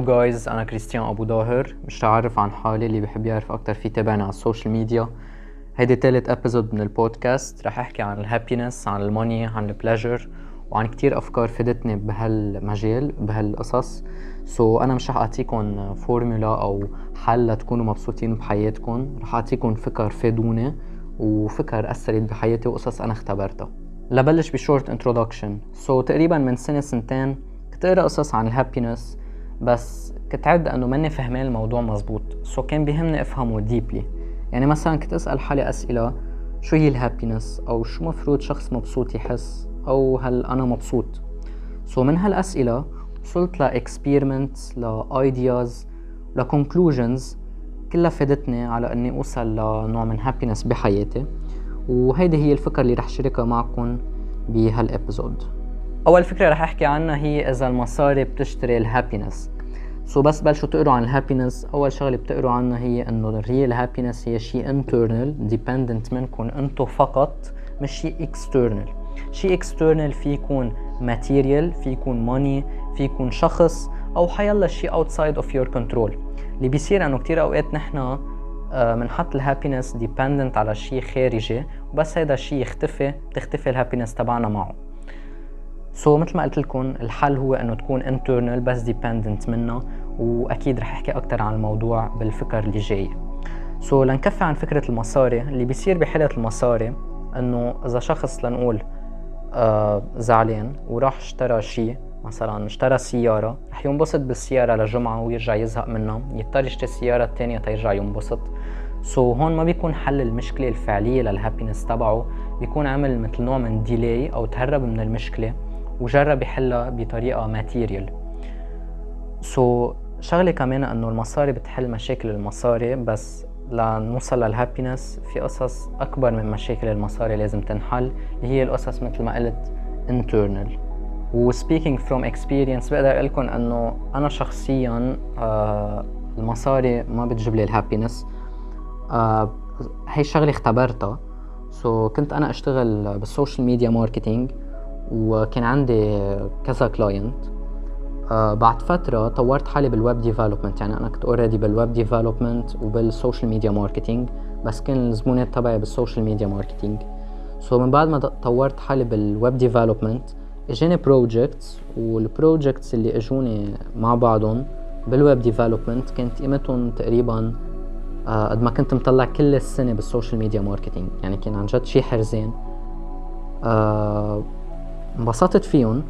Hello guys أنا كريستيان أبو ظاهر مش تعرف عن حالي اللي بحب يعرف أكتر في تابعنا على ال social media هيدي تالت episode من البودكاست. رح أحكي عن ال happiness عن ال money عن ال pleasure وعن كتير أفكار فادتني بهالمجال بهالقصص. so أنا مش رح اعطيكم فورمولا أو حل لتكونوا مبسوطين بحياتكم رح اعطيكم فكر فادوني وفكر اثرت بحياتي وقصص أنا اختبرتها. لبلش ب short introduction so تقريبا من سنة سنتين كنت أقرأ قصص عن ال happiness بس كنت عد انه ماني فهمان الموضوع مزبوط so كان بيهمني أفهمه deeply يعني مثلا كنت أسأل حالي أسئلة شو هي ال happiness أو شو مفروض شخص مبسوط يحس؟ أو هل أنا مبسوط؟ so من هالأسئلة وصلت ل experiments ل ideas ل conclusions كلها فادتني على إني أوصل لنوع من happiness بحياتي. وهيدي هي الفكرة اللي رح شاركها معكم بهال episode أول فكرة رح أحكي عنها هي إذا المصاري بتشتري ال happiness so بس بلشوا تقروا عن ال happiness أول شغلة بتقروا عنها هي إنه ال real happiness هي شيء internal dependent منكم أنتم فقط مش شيء external. شيء external في يكون material في يكون money في يكون شخص أو حيلا شيء outside of your control. اللي بيصير إنه كتير أوقات نحن بنحط ال happiness dependent على شيء خارجي وبس هيدا الشيء يختفي بتختفي ال happiness تبعنا معه. so, مثل ما قلت لكم الحل هو إنه تكون internal بس dependent منها وأكيد رح أحكي أكثر عن الموضوع بالفكر اللي جاي. so, لنكفي عن فكرة المصاري اللي بيصير بحاله المصاري إنه إذا شخص لنقول آه زعلان وراح اشترى شيء مثلا اشترى سيارة رح ينبسط بالسيارة لجمعة ويرجع يزهق منها يضطر يشتري السيارة الثانية تيرجع ينبسط. so, هون ما بيكون حل المشكلة الفعلية لل happiness تبعه بيكون عمل مثل نوع من delay أو تهرب من المشكلة. وجرب يحلها بطريقة material so, شغلة كمان إنه المصاري بتحل مشاكل المصاري بس لنوصل لل happiness في قصص أكبر من مشاكل المصاري لازم تنحل اللي هي القصص مثل ما قلت internal. و speaking from experience بقدر أقول لكم إنه أنا شخصيا آه المصاري ما بتجيب لي ال happiness آه هي الشغلة اختبرتها. so, كنت أنا أشتغل بال social media marketing. وكان عندي كذا client آه بعد فترة طورت حالي بال web development يعني أنا كنت already بال web development وبال social media marketing بس كان الزبونات تبعي بال social media marketing so من بعد ما طورت حالي بال web development إجاني projects وال projects اللي إجوني مع بعضهم بال web development كانت قيمتهم تقريبا آه، قد ما كنت مطلع كل السنة بال social media marketing يعني كان عن جد شي حرزين. آه، انبسطت فيهم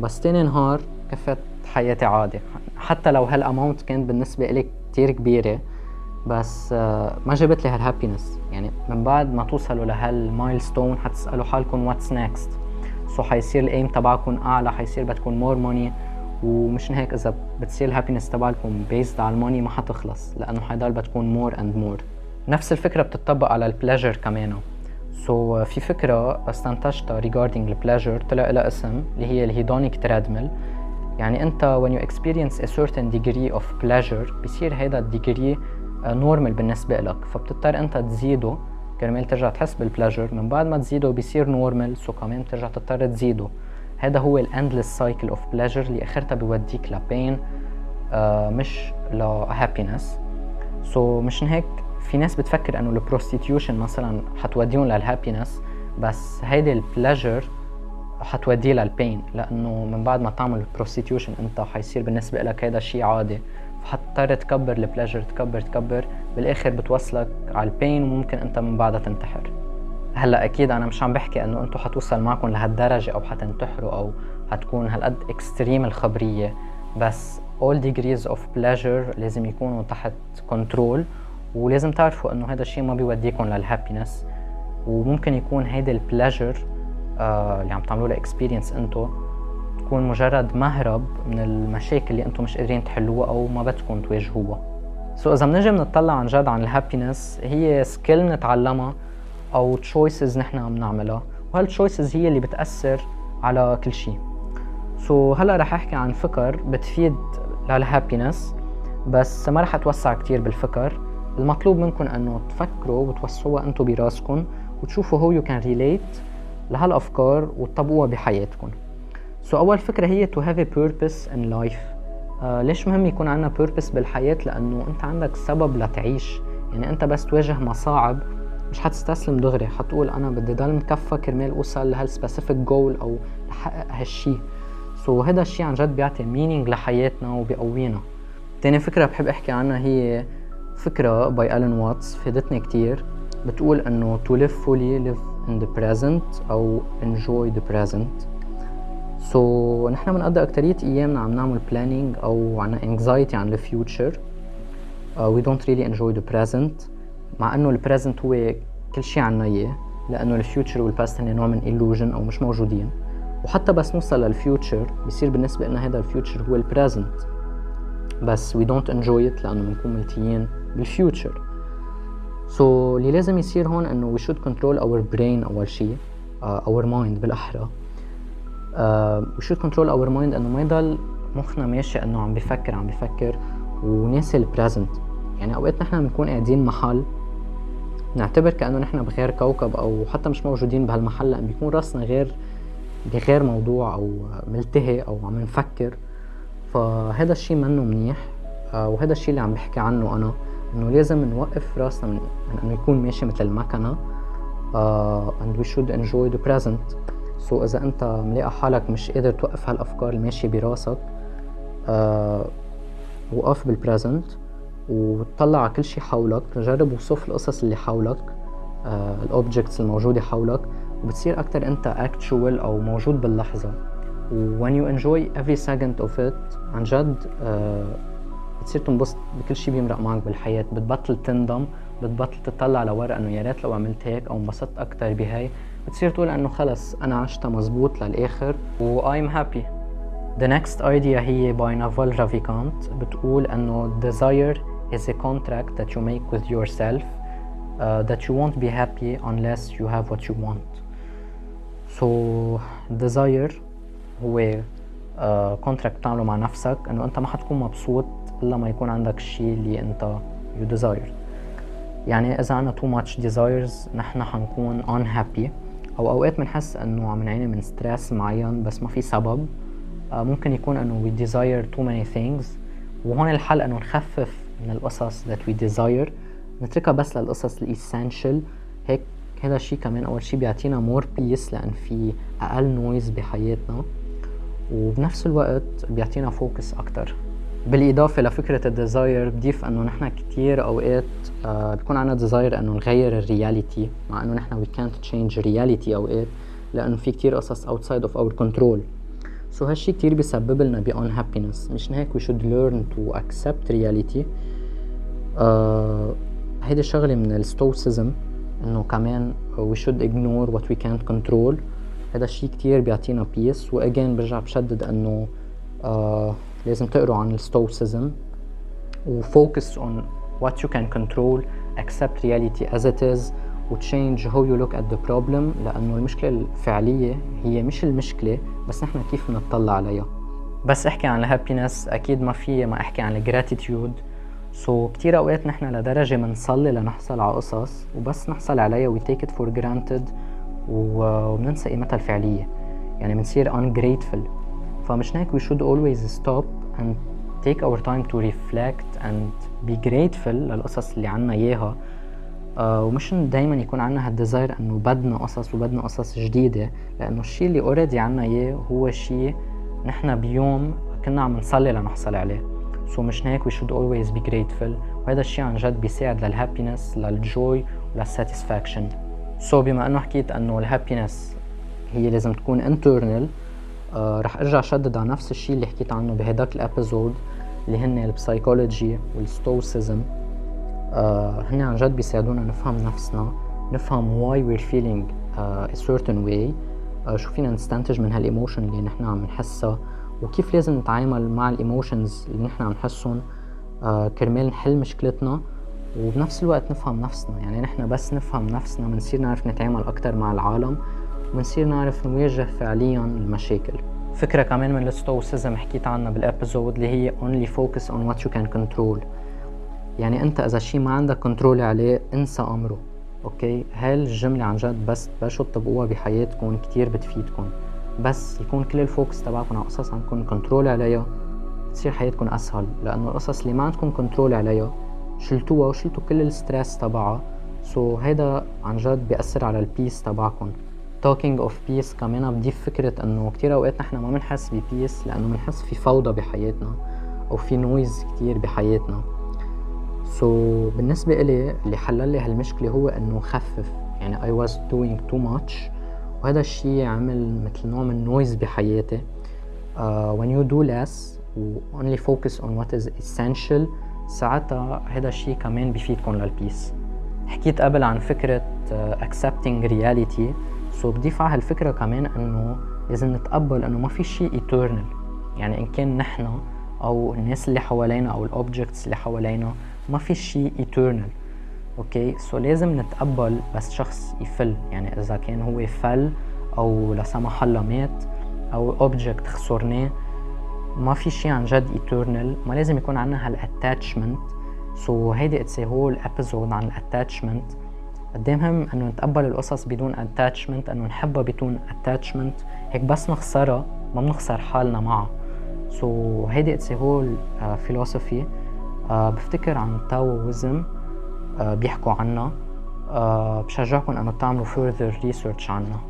بس تاني نهار كفت حياتي عادي. حتى لو هال amount كانت بالنسبة إلي كتير كبيرة بس آه، ما جابت لي هال happiness يعني من بعد ما توصلوا لهال milestone حتسألوا حالكم what's next so حيصير ال aim تبعكم أعلى حيصير بدكم more money ومشان هيك إذا بتصير ال happiness تبعكم based على ال money ما حتخلص لأنه حيضل بتكون more and more نفس الفكرة بتطبق على ال pleasure كمان. so, في فكرة استنتجتها regarding ال pleasure طلع لها اسم اللي هي ال hedonic treadmill يعني أنت when you experience a certain degree of pleasure بصير هيدا ال degree normal بالنسبة لك. فبتضطر أنت تزيده. كرمال ترجع تحس بال pleasure من بعد ما تزيده بيصير normal so كمان بترجع تضطر تزيده. هذا هو ال endless cycle of pleasure اللي آخرتها بيوديك ل pain آه مش ل happiness so مشان هيك في ناس بتفكر إنه ال prostitution مثلا حتوديهم لل happiness بس هيدي ال pleasure حتوديه لل pain لأنه من بعد ما تعمل prostitution أنت حيصير بالنسبة لك هذا شيء عادي. حتضطر تكبر ال pleasure تكبر تكبر بالآخر بتوصلك على ال pain وممكن أنت من بعدها تنتحر. هلأ أكيد أنا مش عم بحكي إنه أنتم حتوصل معكم لهالدرجة أو حتنتحروا أو حتكون هالقد extreme الخبرية بس all degrees of pleasure لازم يكونوا تحت control ولازم تعرفوا إنه هذا الشيء ما بيوديكم لل happiness وممكن يكون هيدا ال pleasure آه اللي عم تعملوا له experience أنتم تكون مجرد مهرب من المشاكل اللي أنتم مش قادرين تحلوها أو ما بدكم تواجهوها. so إذا بنجي بنطلع عن جد عن ال happiness هي skill نتعلمها أو choices نحن عم نعملها وهال choices هي اللي بتأثر على كل شيء. so هلأ رح أحكي عن فكر بتفيد لل happiness بس ما رح أتوسع كتير بالفكر. المطلوب منكم أنه تفكروا وتوسعوها أنتم براسكم وتشوفوا how you can relate لهالأفكار وتطبقوها بحياتكم. so, أول فكرة هي have a purpose in life. آه ليش مهم يكون عندنا purpose بالحياة؟ لأنه أنت عندك سبب لتعيش. يعني أنت بس تواجه مصاعب مش حتستسلم دغري. حتقول أنا بدي ضل مكفي كرمال أوصل لهال specific goal أو أحقق هالشي. so هذا الشيء عن جد بيعطي meaning لحياتنا وبيقوينا. تاني فكرة بحب أحكي عنها هي فكرة by Alan Watts فادتني كتير. بتقول إنه to live fully live in the present أو enjoy the present. so, نحن بنقضي أكترية أيامنا عم نعمل planning أو عنا anxiety عن ال future uh, we don't really enjoy the present. مع إنه ال present هو كل شيء عنا إياه لأنه ال future وال past هن نوع من illusion أو مش موجودين. وحتى بس نوصل لل future بصير بالنسبة لنا هذا ال future هو ال present بس we don't enjoy it لأنه بنكون ملتهيين بال future so, اللي لازم يصير هون إنه we should control our brain أول شيء uh, our mind بالأحرى. we should control our mind إنه ما يضل مخنا ماشي إنه عم بفكر عم بفكر وناسي البريزنت يعني أوقات نحن بنكون قاعدين محل نعتبر كأنه نحن بغير كوكب أو حتى مش موجودين بهالمحل لأن بيكون راسنا غير بغير موضوع أو ملتهي أو عم نفكر. فهذا الشيء منه منيح. آه وهذا الشيء اللي عم بحكي عنه أنا. إنه لازم نوقف راسنا من, إنه يكون ماشي مثل المكنة uh, and we should enjoy the present. so إذا أنت ملاقي حالك مش قادر توقف هالأفكار اللي ماشيه براسك uh, وقف بال present وتطلع على كل شيء حولك. جرب وصف القصص اللي حولك uh, ال objects الموجودة حولك وبتصير أكثر أنت actual أو موجود باللحظة. و when you enjoy every second of it عن جد uh, بتصير تنبسط بكل شيء بيمرق معك بالحياة. بتبطل تندم بتبطل تطلع لورا إنه يا ريت لو عملت هيك أو انبسطت أكثر بهاي. بتصير تقول إنه خلص أنا عشتها مزبوط للآخر و I'm happy. The next idea هي by Naval Ravikant. بتقول إنه desire is a contract that you make with yourself uh, that you won't be happy unless you have what you want. So desire هو uh, بتعمله مع نفسك إنه أنت ما حتكون مبسوط الا ما يكون عندك الشيء اللي انت you desire. يعني إذا عنا too much desires نحن حنكون unhappy. أو أوقات بنحس إنه عم نعاني من stress معين بس ما في سبب. آه، ممكن يكون إنه we desire too many things. وهون الحل إنه نخفف من القصص that we desire. نتركها بس للقصص ال essential هيك هذا الشيء كمان أول شيء بيعطينا more peace لأن في أقل noise بحياتنا. وبنفس الوقت بيعطينا focus أكتر. بالإضافة لفكرة ال desire بضيف إنه نحن كثير أوقات آه بيكون عندنا desire إنه نغير ال reality مع إنه نحن وي كانت تشينج رياليتي أوقات لأنه في كثير قصص outside of our control so هالشي كثير بيسبب لنا ب unhappiness. مشان هيك we should learn to accept reality. آه هيدي الشغلة من ال Stoicism إنه كمان we should ignore what we can't control. هذا الشيء كتير بيعطينا peace و again برجع بشدد إنه آه لازم تقروا عن ال Stoicism و focus on what you can control accept reality as it is و change how you look at the problem. لأنه المشكلة الفعلية هي مش المشكلة بس نحن كيف بنطلع عليها. بس احكي عن ال happiness أكيد ما في ما أحكي عن ال gratitude so, كتير أوقات نحن لدرجة بنصلي لنحصل على قصص وبس نحصل عليها we take it for granted وبننسى قيمتها الفعلية. يعني بنصير ungrateful. فمشان هيك we should always stop and take our time to reflect and be grateful للقصص اللي عنا إياها. uh, ومش دايما يكون عنا هال desire إنه بدنا قصص وبدنا قصص جديدة لأنه الشيء اللي already عنا إياه هو شيء نحن بيوم كنا عم نصلي لنحصل عليه. so مشان هيك we should always be grateful. وهذا الشيء عن جد بيساعد لل happiness لل joy ولل satisfaction so بما إنه حكيت إنه ال happiness هي لازم تكون internal آه رح ارجع شدد على نفس الشيء اللي حكيت عنه بهداك ال episode اللي هن ال psychology وال Stoicism آه هن عن جد بيساعدونا نفهم نفسنا نفهم why we're feeling uh, a certain way. uh, شو فينا نستنتج من هال emotion اللي نحن عم نحسها وكيف لازم نتعامل مع ال emotions اللي نحن عم نحسهم. uh, كرمال نحل مشكلتنا وبنفس الوقت نفهم نفسنا. يعني نحن بس نفهم نفسنا بنصير نعرف نتعامل أكثر مع العالم. ونصير نعرف نواجه فعليا المشاكل. فكرة كمان من ال Stoicism حكيت عنها بال episode اللي هي only focus on what you can control. يعني أنت إذا شيء ما عندك control عليه انسى أمره. okay؟ هاي الجملة عن جد بس تبلشوا تطبقوها بحياتكم كتير بتفيدكم. بس يكون كل ال focus تبعكم على قصص عندكم control عليها تصير حياتكم أسهل. لأنه القصص اللي ما عندكم control عليها شلتوها وشلتوا كل ال stress تبعها. so, هيدا عن جد بيأثر على ال peace تبعكم. Talking of peace كمان بضيف فكرة إنه كتير أوقات نحن ما بنحس ب peace لأنه بنحس في فوضى بحياتنا أو في noise كتير بحياتنا. so, بالنسبة إلي اللي حلل لي هالمشكلة هو إنه خفف. يعني I was doing too much. وهذا الشيء عمل مثل نوع من noise بحياتي. uh, when you do less و only focus on what is essential ساعتها هذا الشيء كمان بيفيدكم لل peace حكيت قبل عن فكرة uh, accepting reality. so بضيف على هالفكرة كمان إنه لازم نتقبل إنه ما في شيء eternal. يعني إن كان نحن أو الناس اللي حوالينا أو ال objects اللي حوالينا ما في شيء eternal. okay so لازم نتقبل بس شخص يفل. يعني إذا كان هو فل أو لا سمح الله مات أو object خسرناه ما في شيء عن جد eternal. ما لازم يكون عندنا هال attachment so هيدي it's whole episode عن ال attachment قد مهم انه نتقبل القصص بدون attachment انه نحبها بدون attachment هيك بس نخسرها ما بنخسر حالنا معها. so هيدي it's whole philosophy بفتكر عن Taoism uh, بيحكوا عنها. uh, بشجعكم إنه تعملوا further research عنها.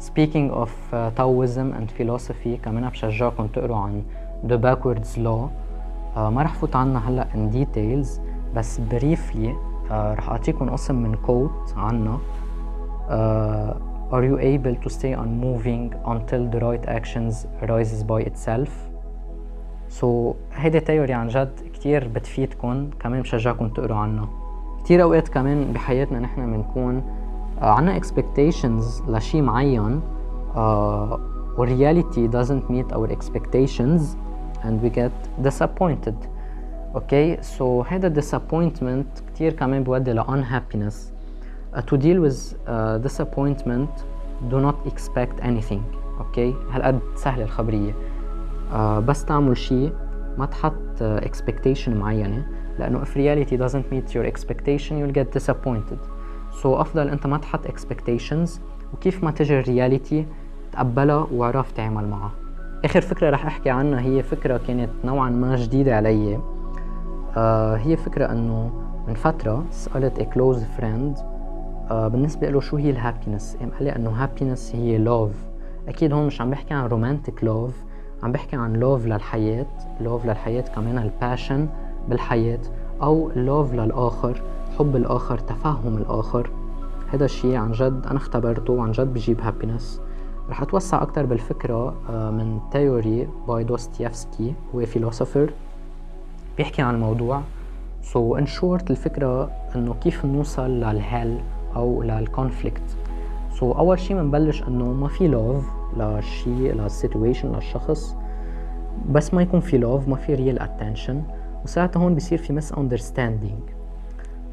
Speaking of uh, Taoism and philosophy كمان بشجعكم تقروا عن The Backwards Law. uh, ما رح فوت عنها هلأ in details بس uh, رح اعطيكم قسم من كوت عنها uh, Are you able to stay unmoving until the right actions arises by itself? So هيدي تيوري عن جد كتير بتفيدكم كمان بشجعكم تقروا عنها كتير اوقات كمان بحياتنا نحن بنكون uh, عنا expectations لشي معين uh, والreality doesn't meet our expectations and we get disappointed okay so هذا disappointment كتير كمان بيودي ل unhappiness uh, to deal with uh, disappointment do not expect anything أوكي هالقد سهلة الخبرية uh, بس تعمل شيء ما تحط uh, expectation معينة لأنه if reality doesn't meet your expectation you'll get disappointed so أفضل أنت ما تحط expectations وكيف ما تجي الرياليتي تقبلها وعرف تعمل معها آخر فكرة رح أحكي عنها هي فكرة كانت نوعا ما جديدة علي آه هي فكرة أنه من فترة سألت a close friend آه بالنسبة له شو هي ال happiness قام قال لي أنه happiness هي love أكيد هون مش عم بحكي عن romantic love عم بحكي عن love للحياة love للحياة كمان ال passion بالحياة أو love للآخر حب الآخر تفهم الآخر. هذا الشيء عن جد أنا اختبرته وعن جد بجيب happiness رح أتوسع أكتر بالفكرة من theory by دوستيفسكي هو philosopher بيحكي عن الموضوع. so in short الفكرة إنه كيف نوصل لل hell أو لل conflict so أول شيء بنبلش إنه ما في love للشيء لل situation للشخص. بس ما يكون في love ما في real attention وساعتها هون بصير في misunderstanding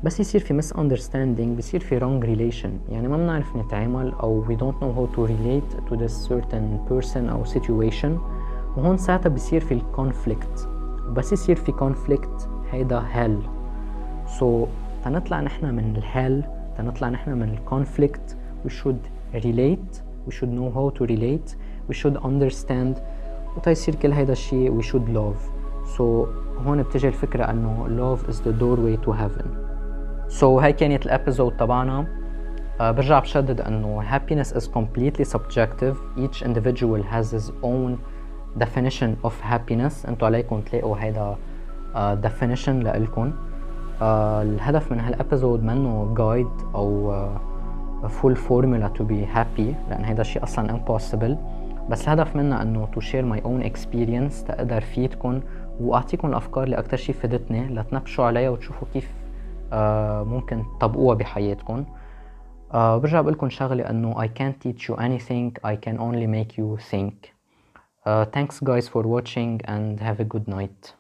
بس يصير في misunderstanding بصير في wrong relation. يعني ما بنعرف نتعامل أو we don't know how to relate to this certain person أو situation. وهون ساعتها بصير في ال conflict وبس يصير في conflict هيدا hell so, تنطلع نحن من ال hell تنطلع نحن من ال conflict we should relate we should know how to relate we should understand وتيصير كل هيدا الشيء we should love so هون بتجي الفكرة انه love is the doorway to heaven so هاي كانت الابيزود تبعنا uh, برجع بشدد انه happiness is completely subjective each individual has his own definition of happiness. انتو عليكم تلاقوا هيدا uh, definition لإلكم. uh, الهدف من هالابيزود منه guide أو uh, full formula to be happy لأن هيدا الشيء أصلا impossible. بس الهدف منها إنه to share my own experience تقدر فيدكم واعطيكم الأفكار اللي أكثر شيء فادتني لتنبشوا عليها وتشوفوا كيف uh, ممكن تطبقوها بحياتكم uh, برجع بقول لكم شغلة إنه I can't teach you anything I can only make you think. Uh, thanks guys for watching and have a good night.